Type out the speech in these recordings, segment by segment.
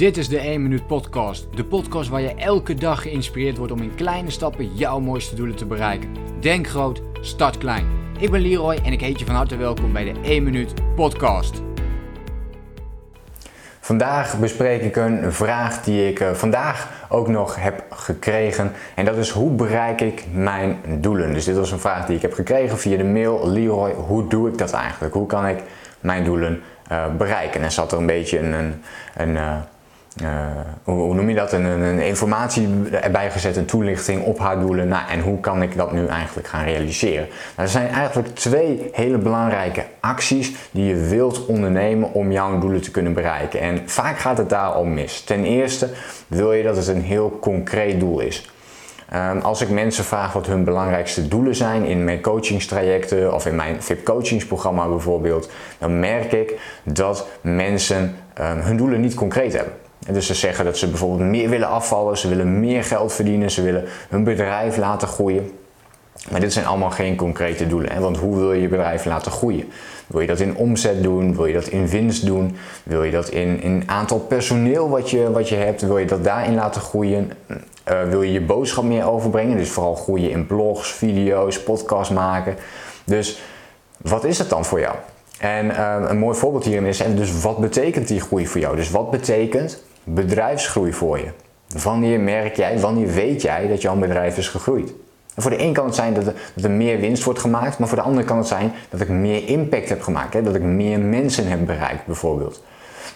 Dit is de 1 Minuut Podcast. De podcast waar je elke dag geïnspireerd wordt om in kleine stappen jouw mooiste doelen te bereiken. Denk groot, start klein. Ik ben Leroy en ik heet je van harte welkom bij de 1 Minuut Podcast. Vandaag bespreek ik een vraag die ik uh, vandaag ook nog heb gekregen. En dat is hoe bereik ik mijn doelen? Dus dit was een vraag die ik heb gekregen via de mail. Leroy, hoe doe ik dat eigenlijk? Hoe kan ik mijn doelen uh, bereiken? En zat er een beetje een, een, een uh, uh, hoe, noem je dat, een, een, informatie erbij gezet, een toelichting op haar doelen. Nou, en hoe kan ik dat nu eigenlijk gaan realiseren? Nou, er zijn eigenlijk twee hele belangrijke acties die je wilt ondernemen om jouw doelen te kunnen bereiken. En vaak gaat het daar al mis. Ten eerste wil je dat het een heel concreet doel is. Um, als ik mensen vraag wat hun belangrijkste doelen zijn in mijn coachingstrajecten of in mijn VIP coachingsprogramma bijvoorbeeld, dan merk ik dat mensen um, hun doelen niet concreet hebben. Dus ze zeggen dat ze bijvoorbeeld meer willen afvallen, ze willen meer geld verdienen, ze willen hun bedrijf laten groeien. Maar dit zijn allemaal geen concrete doelen. Hè? Want hoe wil je je bedrijf laten groeien? Wil je dat in omzet doen? Wil je dat in winst doen? Wil je dat in, in aantal personeel wat je, wat je hebt? Wil je dat daarin laten groeien? Uh, wil je je boodschap meer overbrengen? Dus vooral groeien in blogs, video's, podcasts maken. Dus wat is het dan voor jou? En uh, een mooi voorbeeld hierin is, en dus wat betekent die groei voor jou? Dus wat betekent bedrijfsgroei voor je? Wanneer merk jij, wanneer weet jij dat jouw bedrijf is gegroeid? En voor de een kan het zijn dat er, er, meer winst wordt gemaakt, maar voor de ander kan het zijn dat ik meer impact heb gemaakt, hè? dat ik meer mensen heb bereikt bijvoorbeeld.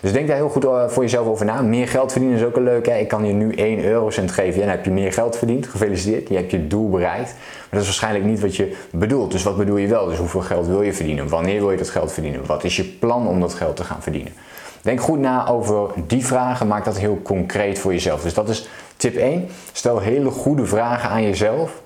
Dus denk daar heel goed eh, voor jezelf over na. Meer geld verdienen is ook een leuk. Ik kan je nu 1 eurocent geven en dan heb je meer geld verdiend. Gefeliciteerd, je hebt je doel bereikt. Maar dat is waarschijnlijk niet wat je bedoelt. Dus wat bedoel je wel? Dus hoeveel geld wil je verdienen? Wanneer wil je dat geld verdienen? Wat is je plan om dat geld te gaan verdienen? Denk goed na over die vragen. Maak dat heel concreet voor jezelf. Dus dat is tip 1. Stel hele goede vragen aan jezelf.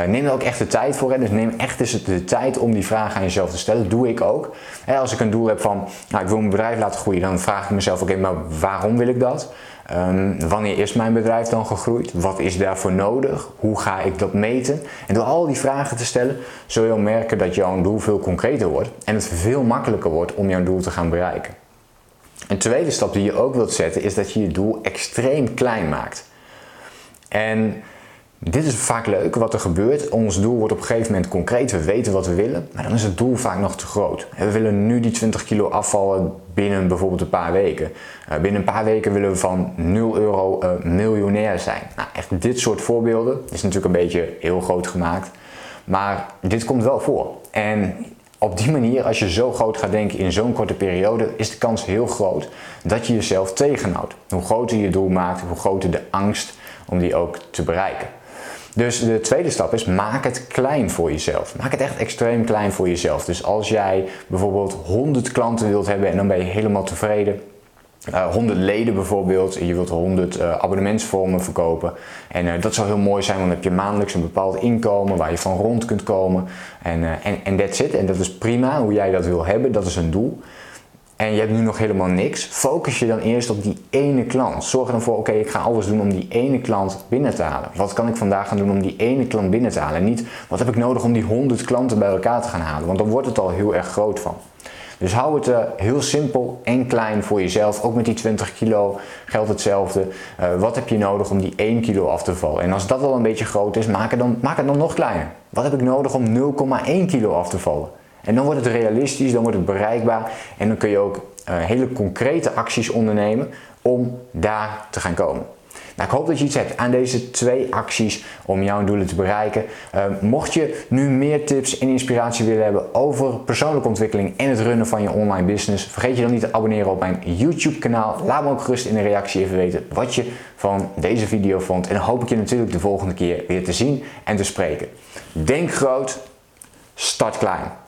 Uh, neem er ook echt de tijd voor. Dus neem echt eens de tijd om die vragen aan jezelf te stellen. Dat doe ik ook. Als ik een doel heb van, nou, ik wil mijn bedrijf laten groeien, dan vraag ik mezelf, oké, maar waarom wil ik dat? Um, wanneer is mijn bedrijf dan gegroeid? Wat is daarvoor nodig? Hoe ga ik dat meten? En door al die vragen te stellen, zul je merken dat jouw doel veel concreter wordt en het veel makkelijker wordt om jouw doel te gaan bereiken. Een tweede stap die je ook wilt zetten is dat je je doel extreem klein maakt. En dit is vaak leuk wat er gebeurt. Ons doel wordt op een gegeven moment concreet. We weten wat we willen, maar dan is het doel vaak nog te groot. We willen nu die 20 kilo afvallen binnen bijvoorbeeld een paar weken. Uh, binnen een paar weken willen we van 0 euro uh, miljonair zijn. Nou, echt dit soort voorbeelden is natuurlijk een beetje heel groot gemaakt. Maar dit komt wel voor. En op die manier, als je zo groot gaat denken in zo'n korte periode, is de kans heel groot dat je jezelf tegenhoudt. Hoe groter je doel maakt, hoe groter de angst om die ook te bereiken. Dus de tweede stap is, maak het klein voor jezelf. Maak het echt extreem klein voor jezelf. Dus als jij bijvoorbeeld 100 klanten wilt hebben en dan ben je helemaal tevreden, uh, eh, 100 leden bijvoorbeeld, je wilt 100 uh, abonnementsvormen verkopen. En uh, dat zou heel mooi zijn, want dan heb je maandelijks een bepaald inkomen waar je van rond kunt komen. En en en that's it. En dat is prima hoe jij dat wil hebben, dat is een doel en je hebt nu nog helemaal niks, focus je dan eerst op die ene klant. Zorg dan voor, oké, ik ga alles doen om die ene klant binnen te halen. Wat kan ik vandaag gaan doen om die ene klant binnen te halen? En niet, wat heb ik nodig om die 100 klanten bij elkaar te gaan halen? Want dan wordt het al heel erg groot van. Dus hou het uh, heel simpel en klein voor jezelf. Ook met die 20 kilo geldt hetzelfde. Uh, wat heb je nodig om die 1 kilo af te vallen? En als dat al een beetje groot is, maak het dan, maak het dan nog kleiner. Wat heb ik nodig om 0,1 kilo af te vallen? En dan wordt het realistisch, dan wordt het bereikbaar en dan kun je ook uh, hele concrete acties ondernemen om daar te gaan komen. Nou, ik hoop dat je iets hebt aan deze twee acties om jouw doelen te bereiken. Uh, mocht je nu meer tips en inspiratie willen hebben over persoonlijke ontwikkeling en het runnen van je online business, vergeet je dan niet te abonneren op mijn YouTube kanaal. Laat me ook gerust in de reactie even weten wat je van deze video vond. En dan hoop ik je natuurlijk de volgende keer weer te zien en te spreken. Denk groot, start klein.